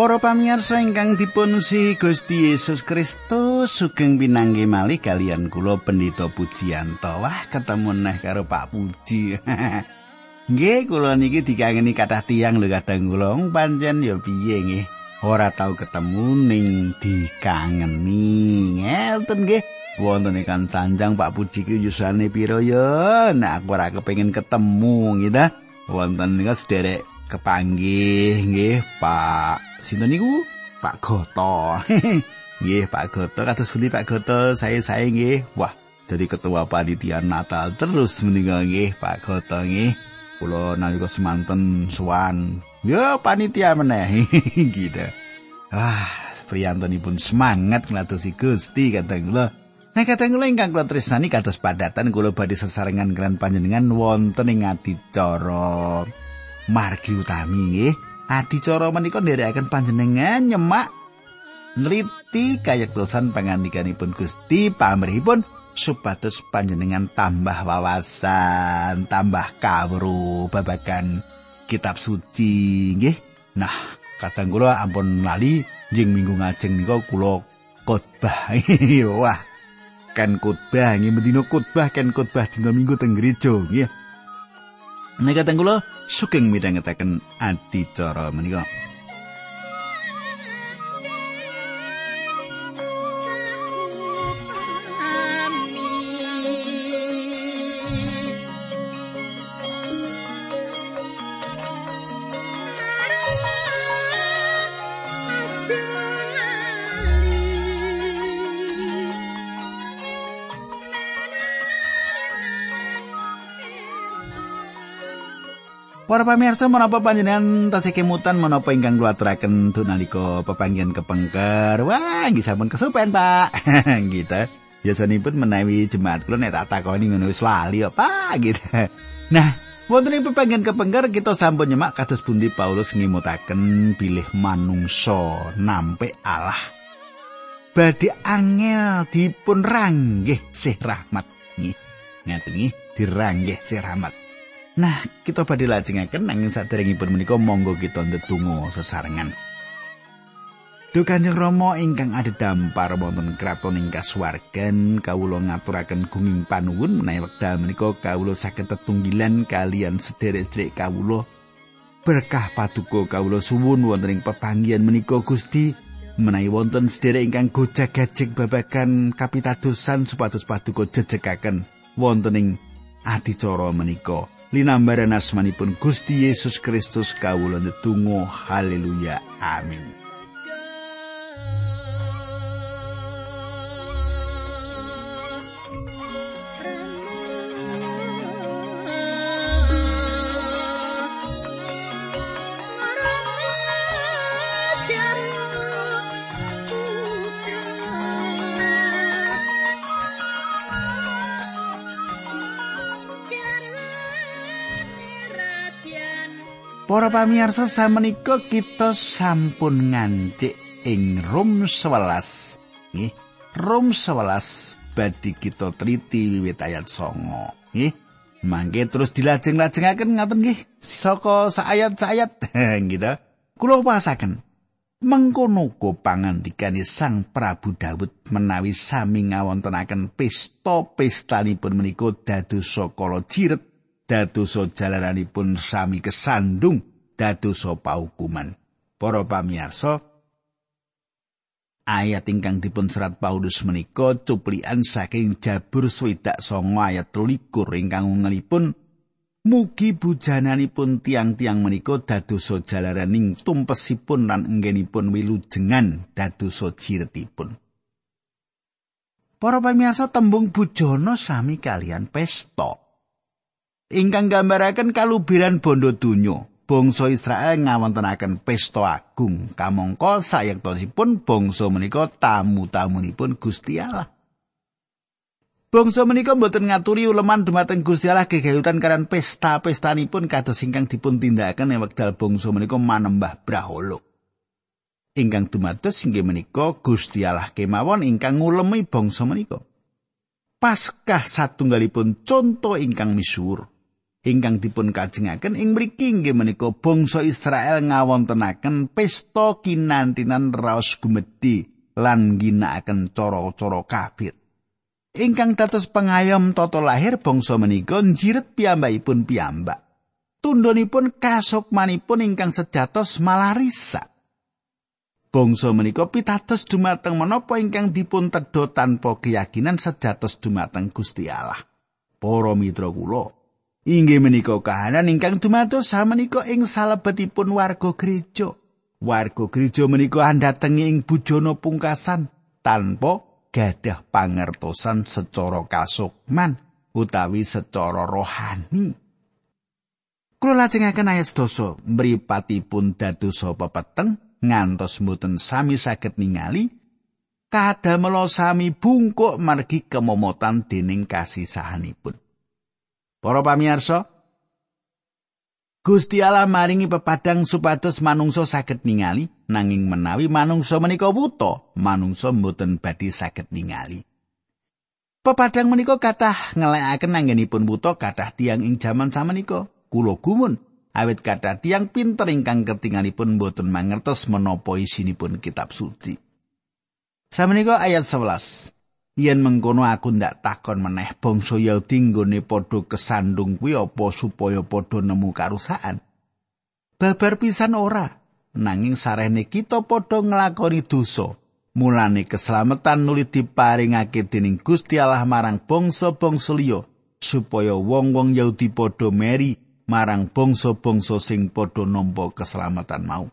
Para pamirsa ingkang dipun si Gusti Yesus Kristus sugeng pinanggih malih kalian kula Pendeta Pujiyanto. Wah, ketemu neh karo Pak Puji. Nggih, kula niki dikangeni kathah tiyang lho kadang kula pancen ya piye nggih. Ora tau ketemu ning dikangeni. Ngelten nggih. Wonten ikan sanjang Pak Puji ki yusane pira ya? Nah, aku ora kepengin ketemu gitu. Wonten nika sederek kepanggih nggih Pak sinten niku Pak Goto. nggih Pak Goto kados pundi Pak Goto saya-saya nggih. Wah, jadi ketua panitia Natal terus menika nggih Pak Goto nggih. Kula nalika semanten sowan ya panitia meneh gitu. Ah, priyantanipun semangat ngladosi Gusti kadang kula. Nah kadang kula ingkang kula tresnani kados padatan kula badhe sesarengan kalian panjenengan wonten ing adicara margi utami nggih. Adicara menika nderekaken panjenengan nyemak nliti kayektosan pangandikanipun Gusti pamrihipun supados panjenengan tambah wawasan, tambah kawruh babagan kitab suci nggih. Nah, kadang kula ampun lali jeng minggu ngajeng nika kula khotbah. Wah, kan khotbah nggih mendino khotbah kan khotbah dina minggu teng gereja nggih. Nek kadang kula sugeng midhangetaken adicara menika. Para pamirsa menapa panjenengan tasih kemutan menapa ingkang kula aturaken nalika pepanggihan kepengker. Wah, nggih sampun kesupen, Pak. gitu. Biasanipun menawi jemaat kula nek tak takoni ngono wis lali apa gitu. Nah, wonten ing pepanggihan kepengker kita sampun nyemak kados bundi Paulus ngimutaken bilih manungsa nampe Allah. Badhe angel dipun ranggih sih rahmat nggih. Ngaten nggih, diranggih sih rahmat. Nah, kita badhe lajengaken nanging saderengipun menika monggo kita ndedonga sesarengan. Duh Kanjeng Rama ingkang adhedhampar wonten kraton ing kasuwargan kawula ngaturaken gunging panuwun menawi wekdal menika kawula saged tetunggilan kalian sederek-sederek kawula berkah paduka kawula suwun wonten ing pepanggihan menika Gusti menawi wonten sederek ingkang gojag-gajig babagan kapitadosan supados paduka jejekaken wonten ing adicara menika. Linambaran asmanipun Gusti Yesus Kristus kawula ndedonga. Haleluya. Amin Para pamirsa samenika kita sampun ngancik ing Rom 11. Nggih, Rom 11 badhe kita triti wiwit ayat 9. Nggih. Mangke terus dilajeng-lajengaken ngaten nggih saka saayat-saayat gitu. Kula wasaken mengkono uga pangandikane Sang Prabu Daud menawi sami ngawontenaken pesta-pestanipun menika dadosa kala jiret dadosa jalananipun sami kesandung dadosa paukuman. Para pamirsa, ayat ingkang dipun serat Paulus menika cuplikan saking Jabur swidak songo ayat 23 ingkang ngelipun Mugi bujananipun tiang-tiang menika dadosa jalaraning tumpesipun lan enggenipun wilujengan dadosa jiretipun. Para pamirsa tembung bujana sami kalian pesta. ingkang gambaraken kalubiran bondo donya. Bangsa Israel ngawontenaken pesta agung kamangka sayektosipun bangsa menika tamu-tamunipun Gusti Allah. Bangsa menika mboten ngaturi uleman dumateng Gusti Allah gegayutan karan pesta-pestanipun kados ingkang dipun tindakaken ing wekdal bangsa menika manembah brahala. Ingkang dumados inggih menika Gusti Allah kemawon ingkang ngulemi bangsa menika. Paskah satunggalipun conto ingkang misuwur ingkang dipun kajengaken ing mriki inggih menika bangsa Israel ngawontenaken pesta kinantinan raos gumedhi lan ginakaken cara-cara kafir. Ingkang dados pengayom tata lahir bangsa menika njiret piyambakipun piyambak. Tundhonipun kasukmanipun ingkang sejatos malah risak. Bangsa menika pitados dumateng menapa ingkang dipun tedha tanpa keyakinan sejatos dumateng Gusti Allah. Para mitra kula, inggih menika kahanan ingkang dumados samenika ing salebetipun warga gereja. Warga gereja menika andhatengi ing bujana pungkasan tanpa gadah pangertosan secara kasukman utawi secara rohani. Kula lajengaken ayat doso mripatipun dadosa pepeteng ngantos mboten sami saged ningali kadamela sami bungkuk margi kemomotan dening kasisahanipun. Para pamirsa, Gusti Allah maringi pepadang supados manungsa saged ningali nanging menawi manungsa menika wuta manungsa mboten badhe saged ningali. Pepadang menika kathah ngelekaken anggenipun wuta kathah tiang ing jaman samenika. Kula gumun awit kathah tiang pinter ingkang ketingalipun mboten mangertos menapa isinipun kitab suci. Samenika ayat 11 yen mengkono aku ndak takon meneh bangsa Yahudi nggone padha kesandung kuwi apa supaya padha nemu karusaan babar pisan ora. Nanging sarene kita padha nglakoni dosa. Mulane keselamatan nuli diparingake dening Gusti Allah marang bangsa-bangsa liya supaya wong-wong Yahudi padha meri marang bangsa-bangsa sing padha nampa keselamatan mau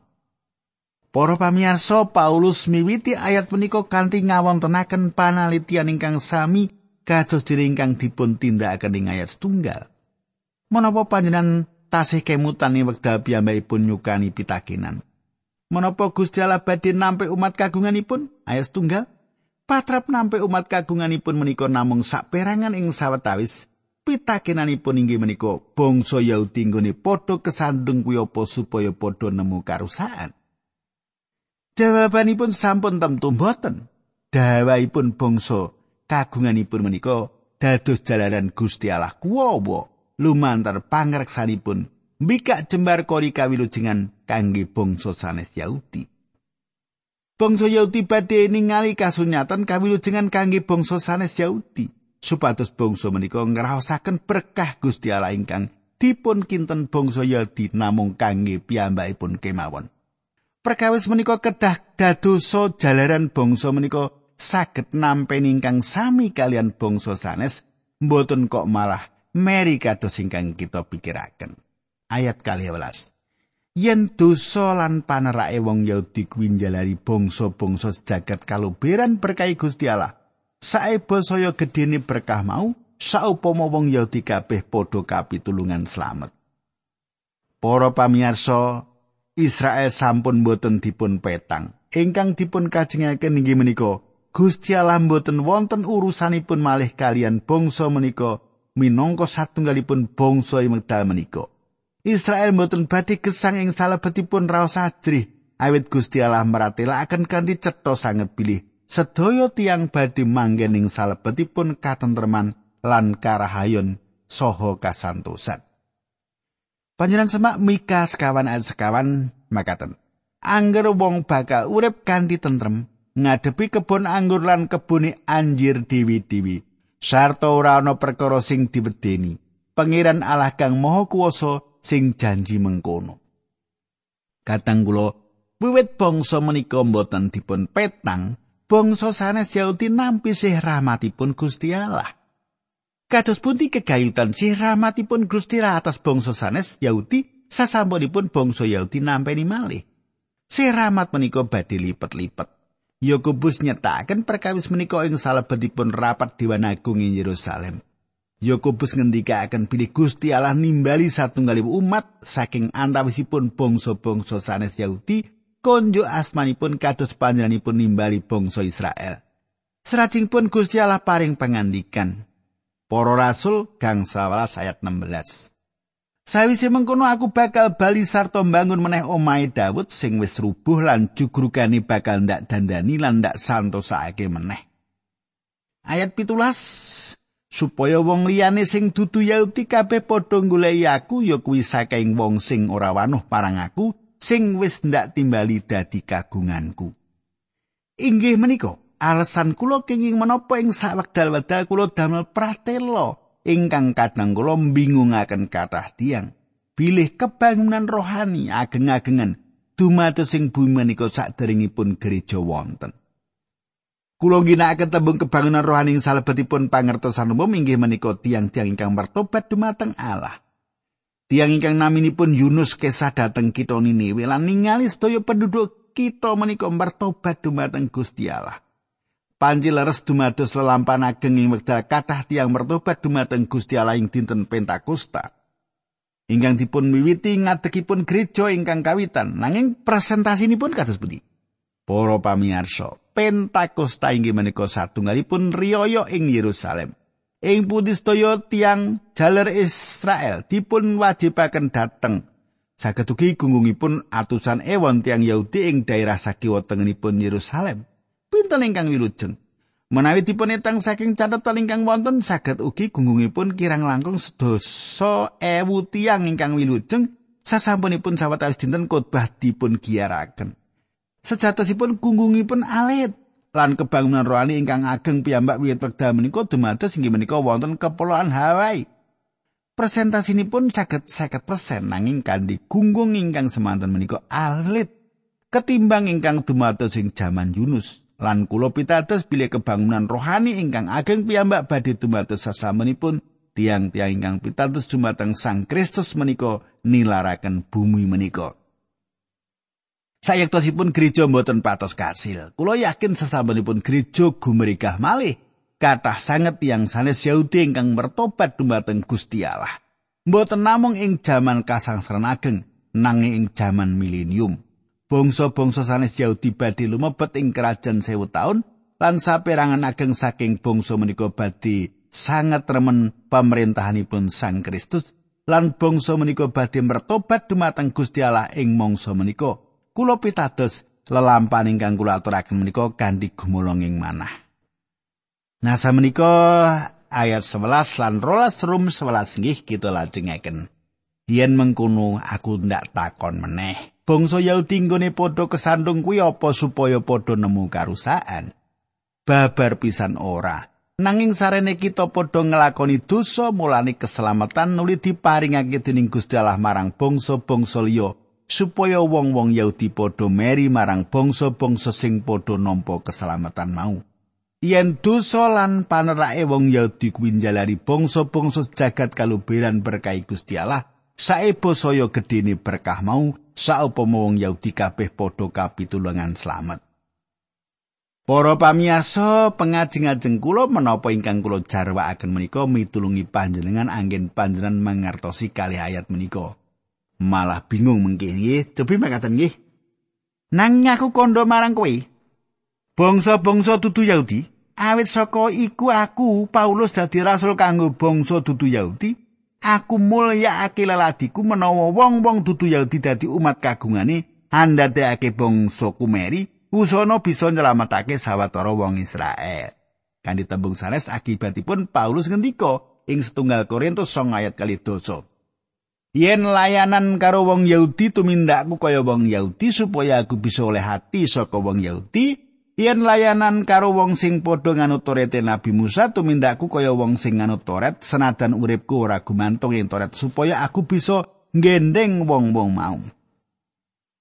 Para pamirsa Paulus miwiti ayat punika kanthi ngawontenaken panalitian ingkang sami kados diri ingkang dipun tindakaken ing ayat setunggal. Menapa panjenengan tasih kemutan ing wekdal piyambakipun nyukani pitakenan? Menapa Gusti Allah badhe nampi umat kagunganipun? Ayat setunggal. Patrap nampi umat kagunganipun menika namung saperangan ing sawetawis pitakenanipun inggih menika bangsa Yahudi nggone padha kesandung kuwi apa supaya padha nemu karusaan. Jawabanipun sampun temtu mboten. Dawaipun bangsa kagunganipun menika dados jalaran Gusti Allah kuwawa lumantar pangreksanipun mbikak jembar kori kawilujengan kangge bangsa sanes Yahudi. Bangsa Yahudi badhe ningali kasunyatan kawilujengan kangge bangsa sanes Yahudi supados bangsa menika ngraosaken berkah Gusti Allah ingkang dipun kinten bangsa Yahudi namung kangge piyambakipun kemawon. Perkawis menika kedah dadosa jalaran bangsa menika saged nampi ingkang sami kalian bangsa sanes mboten kok malah meri kados ingkang kita pikiraken. Ayat 12. Yen dosa lan panerake wong Yahudi kuwi njalari bangsa-bangsa jagat kaluberan berkahi Gusti Allah. Sae basaya gedene berkah mau, saupama wong Yahudi kabeh padha kapitulungan slamet. Para pamirsa, Israel sampun boten dipun petang. Ingkang dipun kajengaken inggih menika Gusti Allah boten wonten urusanipun malih kalian bangsa menika minangka satunggalipun bangsa ing medal menika. Israel boten badhe gesang ing salebetipun raos ajrih awit Gusti Allah maratelaken kanthi cetha sanget pilih sedaya tiang badhe manggen ing salebetipun katentreman lan karahayon saha kasantosan. Panjenengan semak Mika sekawan ayat sekawan makaten. Angger wong bakal urip kanthi tentrem ngadepi kebon anggur lan kebune anjir dewi-dewi. Sarta ora ana perkara sing diwedeni. Pangeran Allah kang Maha Kuwasa sing janji mengkono. Katang kula wiwit bangsa menika mboten dipun petang, bangsa sanes Yahudi nampi sih rahmatipun Gusti Allah. Kados pundi kegayutan sih rahmatipun Gusti atas bangsa sanes Yahudi sasampunipun bangsa Yahudi nampeni malih. Sih rahmat menika badhe lipet-lipet. Yakobus nyetaken perkawis menika ing salebetipun rapat Dewan Agung ing Yerusalem. Yakobus ngendikaken pilih Gusti Allah nimbali satunggalipun umat saking antawisipun bangsa-bangsa sanes Yahudi konjo asmanipun kados panjenenganipun nimbali bangsa Israel. Serajingpun Gusti Allah paring pangandikan Para Rasul gang 11 ayat 16. Sawise mengkono aku bakal bali sarta mbangun meneh omahe Daud sing wis rubuh lan jugrugane bakal ndak dandani lan ndak santosake meneh. Ayat pitulas supaya wong liyane sing dudu Yahudi kabeh padha goleki aku ya kuwi saking wong sing ora wanuh parang aku sing wis ndak timbali dadi kagunganku inggih menika alasan kula kenging menapa ing sawekdal-wedal kula damel pratela ingkang kadang kula bingungaken kathah tiang bilih kebangunan rohani ageng-agengan dumados sing bumi menika saderengipun gereja wonten Kulo ginakaken tembung kebangunan rohani ing salebetipun pangertosan umum inggih menika tiang-tiang ingkang bertobat dumateng Allah. Tiang ingkang naminipun Yunus kesah dateng kita Niniwe lan ningali sedaya penduduk kita menika bertobat dumateng Gusti Allah. Panji leres dumados lelampan ageng ing wekdal kathah tiang bertobat dumateng Gusti Allah ing dinten Pentakosta. Ingkang dipun miwiti ngadegipun gereja ingkang kawitan nanging presentasinipun kados pundi? Para pamirsa, Pentakosta inggih menika satunggalipun riyaya ing Yerusalem. Ing pundi sedaya tiang jaler Israel dipun wajibaken dhateng. Saged ugi gunggungipun atusan ewon tiang Yahudi ing daerah sakiwa tengenipun Yerusalem. Pinten ingkang wilujeng. Menawi dipun etang saking catatan ingkang wonten saged ugi gunggungipun kirang langkung sedasa ewu tiang ingkang wilujeng sasampunipun sawetawis dinten khotbah dipun giaraken. Sejatosipun gunggungipun alit lan kebangunan rohani ingkang ageng piyambak wiwit wekdal menika dumados inggih menika wonten kepulauan Hawaii. Presentasinipun caket seket persen nanging kandi gunggung ingkang semanten menika alit ketimbang ingkang dumados ing jaman Yunus. Lan kula pitados bilih kebangunan rohani ingkang ageng piyambak badhe dumados sasampunipun tiang-tiang ingkang pitados dumateng Sang Kristus menika nilaraken bumi menika. Sayektosipun gereja mboten patos kasil. Kula yakin sesampunipun gereja gumerikah malih kathah sanget yang sanes Yahudi ingkang bertobat dumateng Gusti Allah. Mboten namung ing jaman kasangsaran ageng, nanging ing jaman milenium. Bangsa-bangsa sanes Yahudi badhe lumebet ing kerajaan sewu taun lan saperangan ageng saking bangsa menika badhe sangat remen pemerintahanipun Sang Kristus lan bangsa menika badhe mertobat dumateng Gusti Allah ing mangsa menika. kula pitados lelampahan ingkang kula aturaken menika kanthi gumulonging manah. Nah, samenika ayat 11 lan rolas rum 11 nggih kita lajengaken. Yen mengkono aku ndak takon meneh. Bangsa Yahudi nggone padha kesandung kuwi apa supaya padha nemu karusaan? Babar pisan ora. Nanging sarene kita padha nglakoni dosa mulane keselamatan nuli diparingake dening Gusti Allah marang bangsa-bangsa liya supaya wong-wong Yahudi padha meri marang bangsa-bangsa sing padha nampa keselamatan mau. Yen dosa lan panerake wong Yahudi kuwi njalari bangsa-bangsa jagat kaluberan berkahi Gusti Allah, saebo saya gedene berkah mau, saupama wong Yahudi kabeh padha kapitulungan slamet. Para pamiyasa, pengajeng-ajeng kula menapa ingkang kula jarwaaken menika mitulungi panjenengan anggen panjenengan mangertosi kalih ayat menika. malah bingung mengki nggih cobi mekaten nggih nang aku kondo marang kowe bangsa-bangsa dudu Yahudi awit saka iku aku Paulus dadi rasul kanggo bangsa dudu Yahudi aku mulyakake leladiku menawa wong-wong dudu Yahudi dadi umat kagungane andadekake bangsa kumeri usana bisa nyelametake sawetara wong Israel. Kanthi tembung sanes akibatipun Paulus ngendika ing setunggal Korintus 9 ayat kali dosa Yen layanan karo wong Yahudi tumindakku kaya wong Yahudi supaya aku bisa oleh hati saka wong Yahudi, yen layanan karo wong sing padha nganut Torete Nabi Musa tumindakku kaya wong sing nganut Toret senajan uripku ora gumantung ing Toret supaya aku bisa ngendeng wong-wong mau.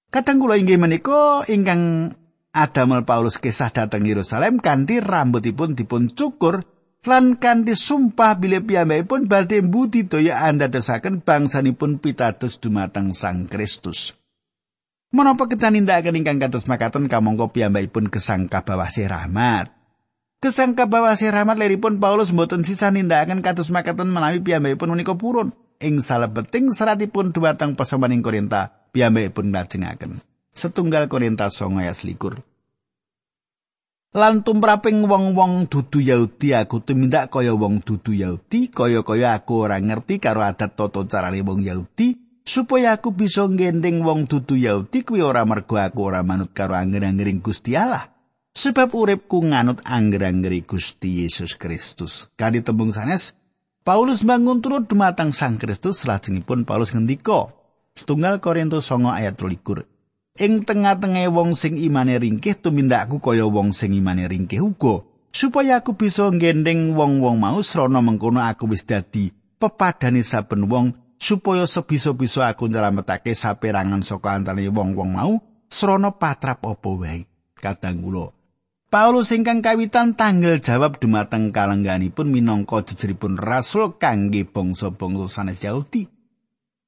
Kadang kula inggih menika ingkang Adamel Paulus kisah dateng Yerusalem kanthi rambutipun dipun cukur lan kanthi sumpah bilih piyambakipun badhe budidaya andadosaken bangsanipun pitados dumateng Sang Kristus. Menapa kita nindakaken ingkang kados makaten kamangka piyambakipun kesangka bawasih rahmat. Kesangka bawasih rahmat leripun Paulus mboten sisa nindakaken kados makaten menawi piyambakipun menika purun. Ing salebeting seratipun dumateng pesawaning Korinta piyambakipun lajengaken. Setunggal Korinta 9 ayat 21. lan tumraping wong-wong dudu Yahudi aku tumindak kaya wong dudu Yahudi kaya-kaya aku ora ngerti karo adat tata carane wong Yahudi supaya aku bisa ngending wong dudu Yahudi kuwi ora mergo aku ora manut karo anger-angering Gusti Allah sebab uripku nganut angger-anggeri Gusti Yesus Kristus. Kadi tembung sanes Paulus bangun turut dumateng Sang Kristus salajengipun Paulus ngendika setunggal Korintus 9 ayat 23 Ing tengah-tengah wong sing imane ringkih tumindakku kaya wong sing imane ringkih uga supaya aku bisa ngendeng wong-wong mau srana mengkono aku wis dadi pepadani saben wong supaya sebisa-bisa aku nyelametake saperangan saka antarané wong-wong mau srana patrap apa wae kadang kula Paulus ingkang kawitan tanggal jawab dumateng kalengganipun minangka jejeripun rasul kangge bangsa-bangsa sanes Yahudi.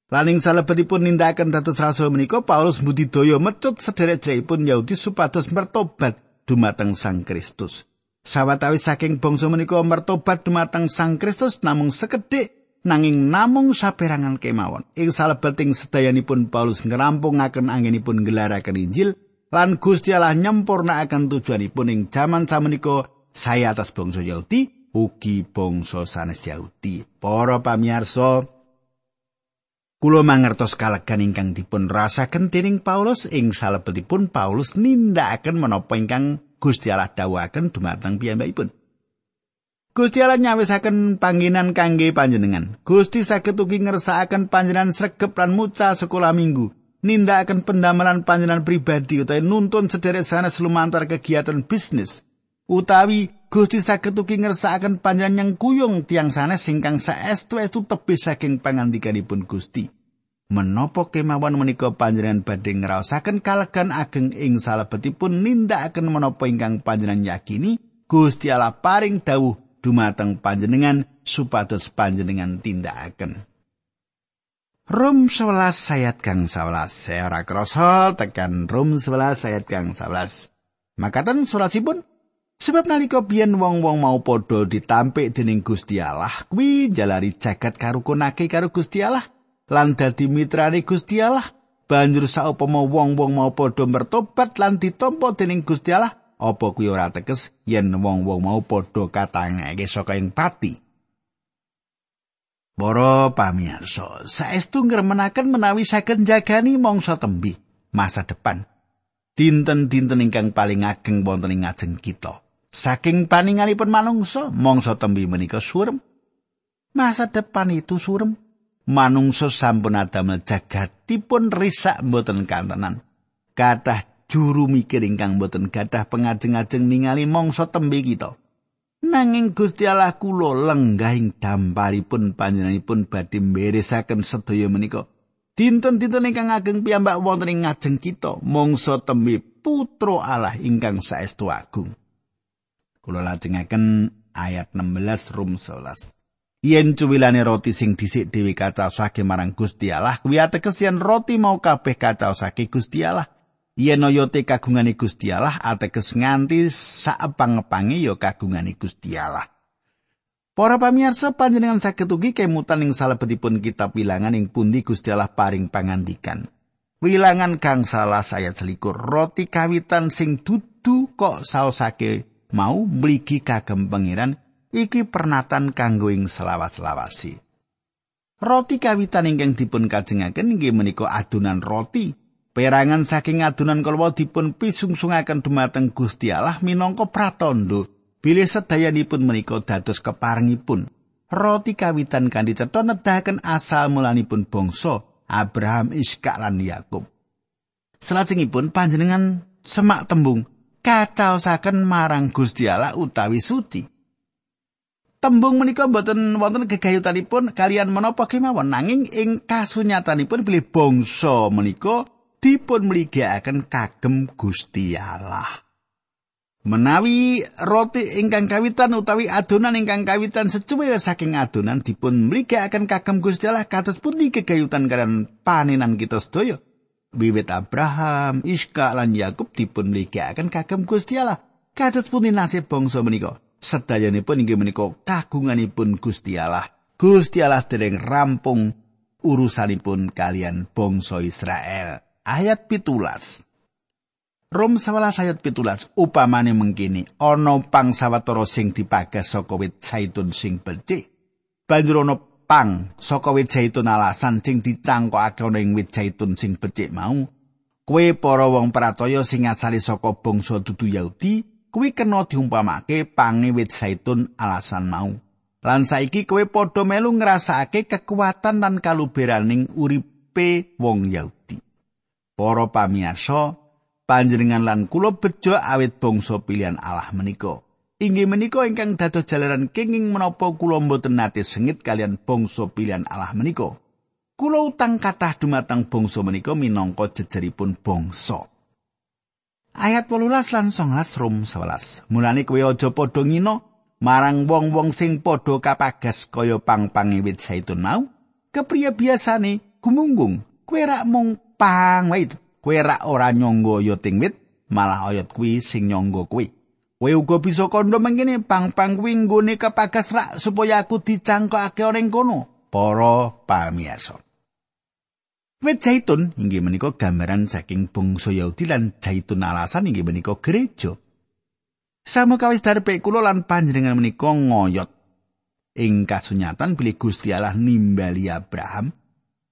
Laning salebetipun nindakaken dados rasul menika Paulus mbudidaya mecut sederek-sederekipun Yahudi supados mertobat dumateng Sang Kristus. Sawetawis saking bangsa menika mertobat dumateng Sang Kristus namung sekedhik nanging namung saperangan kemawon. Ing salebeting sedayanipun Paulus ngerampungaken anggenipun gelaraken Injil lan Gusti Allah nyempurnakaken tujuanipun ing jaman samenika saya atas bangsa Yahudi ugi bangsa sanes Yahudi. Para pamirsa, kula mangertos kalegan ingkang dipun rasaken dening Paulus ing salebetipun Paulus nindakaken menapa ingkang Gusti Allah dawuhaken dumateng piyambakipun. Gusti Allah nyawisaken panggenan kangge panjenengan. Gusti saged ugi ngersakaken panjenengan sregep lan muca sekolah minggu. nindakaken pendamelan panjenengan pribadi utawi nuntun sederek sanes lumantar kegiatan bisnis utawi Gusti saged ugi ngersakaken panjenengan yang kuyung tiang sanes singkang saestu-estu tebih saking pangandikanipun Gusti. Menapa kemawon menika panjenengan badhe ngraosaken kalegan ageng ing salebetipun nindakaken menapa ingkang panjenengan yakini Gusti Allah paring dawuh dumateng panjenengan supados panjenengan tindakaken. Rum 11 ayat kang 11. Saya ora krasa tekan Rum 11 ayat kang 11. Makaten surasipun sebab nalika biyen wong-wong mau padha ditampik dening Gusti Allah, kuwi jalari jagat karukunake karo Gusti Allah lan dadi mitrane Gusti Allah. Banjur saupama wong-wong mau padha mertobat lan ditampa dening Gusti Allah, apa kuwi ora tekes yen wong-wong mau padha katangake saka ing pati. Para pamirsa, saestu ngremenaken menawi saged jagani mangsa tembi masa depan. Dinten-dinten ingkang paling ageng wonten ing ngajeng kita. Saking paninganipun manungsa, mangsa tembi menika surem. Masa depan itu surem. Manungsa sampun adamel jagatipun risak mboten kantenan. Kathah juru mikir ingkang mboten gadah pengajeng-ajeng ningali mangsa tembi kita. Nanging Gusti Allah kula lenggahing damparipun panjenenganipun badhe mberesaken sedaya menika. Dinten-dinten ingkang ageng piyambak wonten ing ngajeng kita, mangsa tembe putra Allah ingkang saestu agung. Kula lajengaken ayat 16 Rum 11. Yen cuwilane roti sing dhisik dhewe kacaosake marang Gusti Allah, kuwi ateges roti mau kabeh kacaosake Gusti Allah. Yen oyote kagungane Gusti Allah ateges nganti saepang-epange ya kagungane Gusti Allah. Para pamirsa panjenengan saged ugi kemutan ing salebetipun kitab wilangan ing pundi Gusti Allah paring pangandikan. Wilangan kang salah ayat selikur roti kawitan sing dudu kok saosake mau mligi kagem pangeran iki pernatan kanggo ing selawas-lawasi. Roti kawitan ingkang dipun kajengaken inggih menika adonan roti Perangan saking adunan kalwa dipun pisungsungaken dumateng Gusti Allah minangka pratandha bilih sedayanipun menika dados keparengipun. Roti kawitan kanthi cetha nedahaken asal mulanipun bangsa Abraham, Iskak lan Yakub. Salajengipun panjenengan semak tembung kacaosaken marang Gusti Allah utawi suci. Tembung menika boten wonten gegayutanipun kalian menapa kemawon nanging ing kasunyatanipun bilih bangsa menika dipun mligakaken kagem Gusti Allah. Menawi roti ingkang kawitan utawi adonan ingkang kawitan secuwe saking adonan dipun mligakaken kagem Gusti Allah kados pundi kegayutan kalian panenan kita sedaya. Wiwit Abraham, Iska lan Yakub dipun mligakaken kagem Gusti Allah. Kados pundi nasib bangsa menika? Sedayanipun inggih menika kagunganipun Gusti Allah. Gusti Allah dereng rampung urusanipun kalian bangsa Israel. Ayat pitulas. Rom 11 ayat pitulas upamane mengkini ana pang sawetara sing dipagas saka wit zaitun sing becik banjur ana pang saka wit zaitun alasan sing dicangkokake ana ing wit zaitun sing becik mau kowe para wong pratoya sing asale saka bangsa dudu Yahudi kuwi kena diumpamake pange wit zaitun alasan mau. Lan saiki kowe padha melu ngrasakake kekuatan lan kaluberaning uripe wong Yahudi. Para pamirsa, panjenengan lan kula bejo awit bangsa pilihan Allah menika. Inggih menika ingkang dados jalaran kenging menapa kula mboten nate sengit kalian bangsa pilihan Allah menika. Kula utang kathah dumateng bangsa menika minangka jejeripun bangsa. Ayat 18 lan 19 Rom 11. Mulane kowe aja padha ngina marang wong-wong sing padha kapagas kaya pang-pange wit zaitun mau. Kepriye biasane gumunggung, kowe rak mung pang wae. Kowe ora nyangga ya ting wit, malah ayat kuwi sing nyangga kowe. Kowe uga bisa kandha mangkene pang-pang kuwi nggone kepagas rak supaya aku dicangkokake ora ing kono. Para pamirsa. Wit zaitun inggih menika gambaran saking bangsa Yahudi lan zaitun alasan inggih menika gereja. Sama kawis darpe kula lan panjenengan menika ngoyot ing kasunyatan bilih Gusti Allah nimbali Abraham,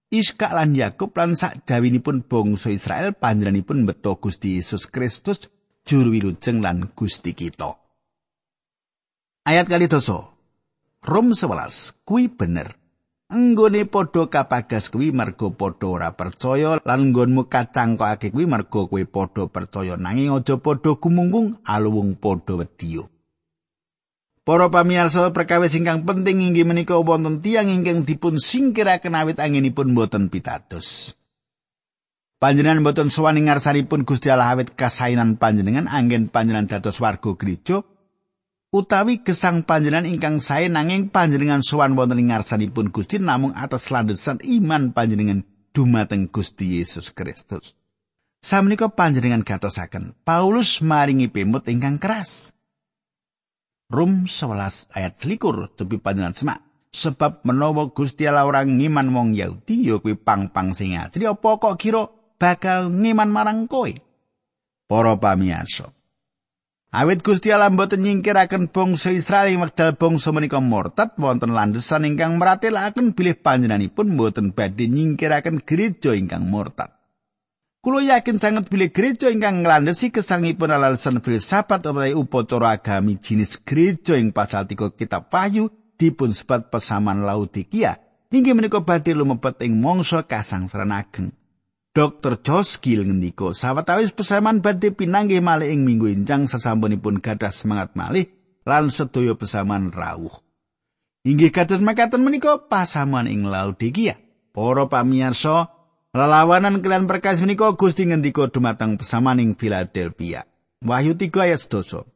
Iska lan Yakub lan sak jawinipun bangsa Israel panjenenganipun beto Gusti Yesus Kristus juru wilujeng lan Gusti kita. Ayat kali doso. Rom 11 kuwi bener. Enggone padha kapagas kuwi mergo padha ora percaya lan nggonmu kacangkokake kuwi mergo kowe padha percaya nanging aja padha gumunggung aluwung padha wedya. Para pamirsa perkawis ingkang penting inggih menika wonten tiyang ingkang dipun singkiraken awit anginipun boten pitados. Panjenengan boten sowani ngarsanipun Gusti Allah awit kasainan panjenengan anggen panjenengan dados warga gereja utawi gesang panjenengan ingkang sae nanging panjenengan sowan wonten ing ngarsanipun Gusti namung atas landesan iman panjenengan dumateng Gusti Yesus Kristus. Samenika panjenengan gatosaken Paulus maringi pemut ingkang keras. Rum 11 ayat 21 tepi panjenengan semak. Sebab menawa Gusti Allah ora ngiman wong Yahudi ya kuwi pang-pang sing asli apa kok kira bakal ngiman marang kowe. Para pamirsa. Awit Gusti Allah mboten nyingkiraken bangsa Israel ing wekdal bangsa menika murtad wonten landesan ingkang meratelaken bilih panjenenganipun mboten badhe nyingkiraken gereja ingkang murtad. Kulo yakin sangat bilih gereja ingkang nglandhesi kesangipun alasan filsafat utawi upacara agami jenis gereja ing pasal 3 kitab Wahyu dipun sebat pesaman Laodikia. Inggih menika badhe lumebet ing mangsa kasangsaran ageng. Dr. Josh Gill ngendika sawetawis pesaman badhe pinanggih malih ing minggu injang sesampunipun gadah semangat malih lan sedaya pesaman rawuh. Inggih kados makaten menika pasaman ing Laodikia. Para pamirsa, lelawanan kalian berkas menika Gusti ngendika dumateng pesaman ing Philadelphia. Wahyu 3 ayat 12.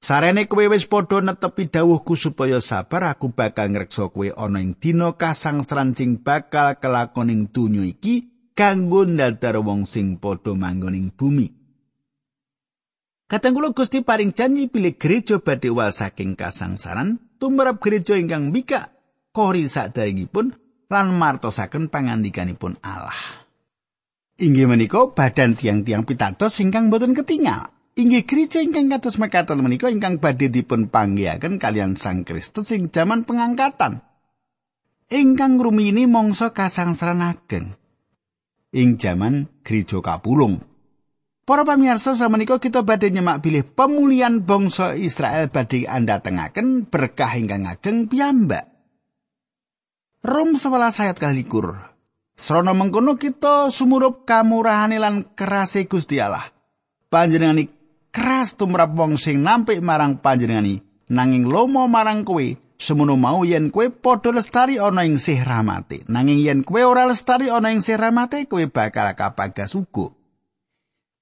Sarene kowe wis padha netepi dawuhku supaya sabar aku bakal ngreksa kowe ana ing dina kasangsaran sing bakal kelakon ing donya iki kanggo ndadar wong sing padha manggon ing bumi. Kateng kula Gusti paring janji pilih gereja badhe wal saking kasangsaran tumrap gereja ingkang mika kori sadaringipun lan martosaken pangandikanipun Allah. Inggih menika badan tiang-tiang pitados ingkang boten ketinggal. Inggih gereja ingkang kados mekaten menika ingkang badhe dipun panggihaken kalian Sang Kristus ing jaman pengangkatan. Ingkang rumini mangsa kasangsaran ageng. ing jaman gereja kapulung. Para pamirsa samenika kita badhe nyemak bilih pemulihan bangsa Israel badhe andhatengaken berkah ingkang ageng piyambak. Rom 11 ayat kalikur. Srana mengkono kita sumurup kamurahane lan kerase Gusti Allah. Panjenengani keras tumrap wong sing nampik marang panjenengani nanging lomo marang kowe semono mau yen kue padha lestari ana ing sih rahmate nanging yen kue ora lestari ana ing sih rahmate kue bakal kapagas uga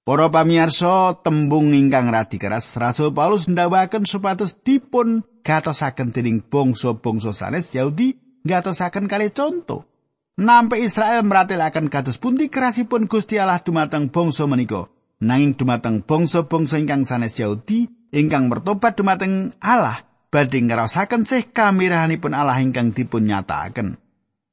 Para pamirsa tembung ingkang radi keras Rasul Paulus ndawaken supados dipun gatosaken dening bangsa-bangsa sanes Yahudi gatosaken kali conto Nampe Israel meratelaken kados pundi kerasipun Gusti Allah dumateng bangsa menika nanging dumateng bangsa-bangsa ingkang sanes Yahudi ingkang mertobat dumateng Allah badhe ngrasaken sih kamirahanipun Allah ingkang dipun nyatakaken.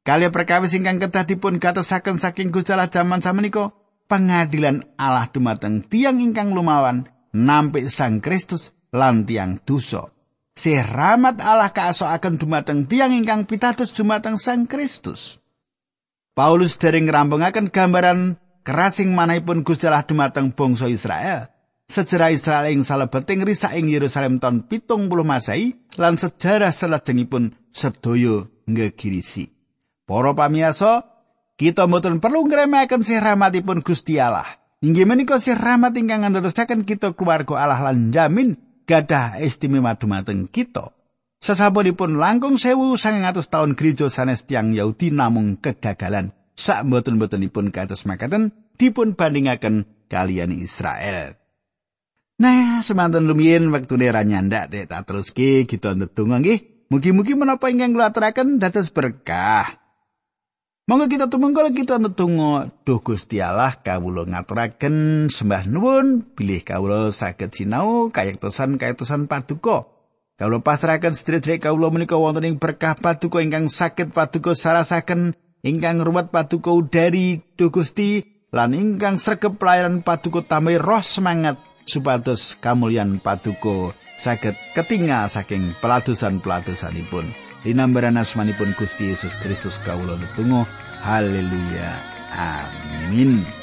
Kali perkawis ingkang kedah dipun gatosaken saking Gusti Allah jaman samenika, pengadilan Allah dumateng tiang ingkang lumawan nampik Sang Kristus lan tiang dosa. Si rahmat Allah kaasokaken dumateng tiang ingkang pitados dumateng Sang Kristus. Paulus dereng ngrampungaken gambaran kerasing manahipun Gusti Allah dumateng bangsa Israel. sejarah Israel ing salebeting risak ing Yerusalem tahun pitung puluh Masehi lan sejarah selajengipun sedaya ngegirisi. Para pamiyasa, kita mboten perlu ngremehken sih rahmatipun Gusti Allah. Inggih menika sih rahmat ingkang ngantosaken kita keluarga Allah lan jamin gadah istimewa dumateng kita. Sasampunipun langkung sewu sangang atus tahun gereja sanes tiang Yahudi namung kegagalan. Sak mboten-mbotenipun kados makaten dipun bandingaken kalian Israel. Nah, semanten lumiyin wektune ra nyandak dek tak teruske kita ndedonga nggih. Mugi-mugi menapa ingkang kula aturaken dados berkah. Monggo kita tumungkul kita ndedonga duh Gusti Allah kawula ngaturaken sembah nuwun bilih kawula saged sinau kayektosan kayektosan paduka. Kawula pasrahaken sedherek kawula menika wonten ing berkah paduka ingkang saged paduka sarasaken ingkang ruwet paduka udari duh Gusti lan ingkang sregep pelayanan paduka tamai roh semangat supados kamulyan paduka saged ketingal saking peladusan-peladusanipun. Dinambaran asmanipun Gusti Yesus Kristus kawula netunggal haleluya. Amin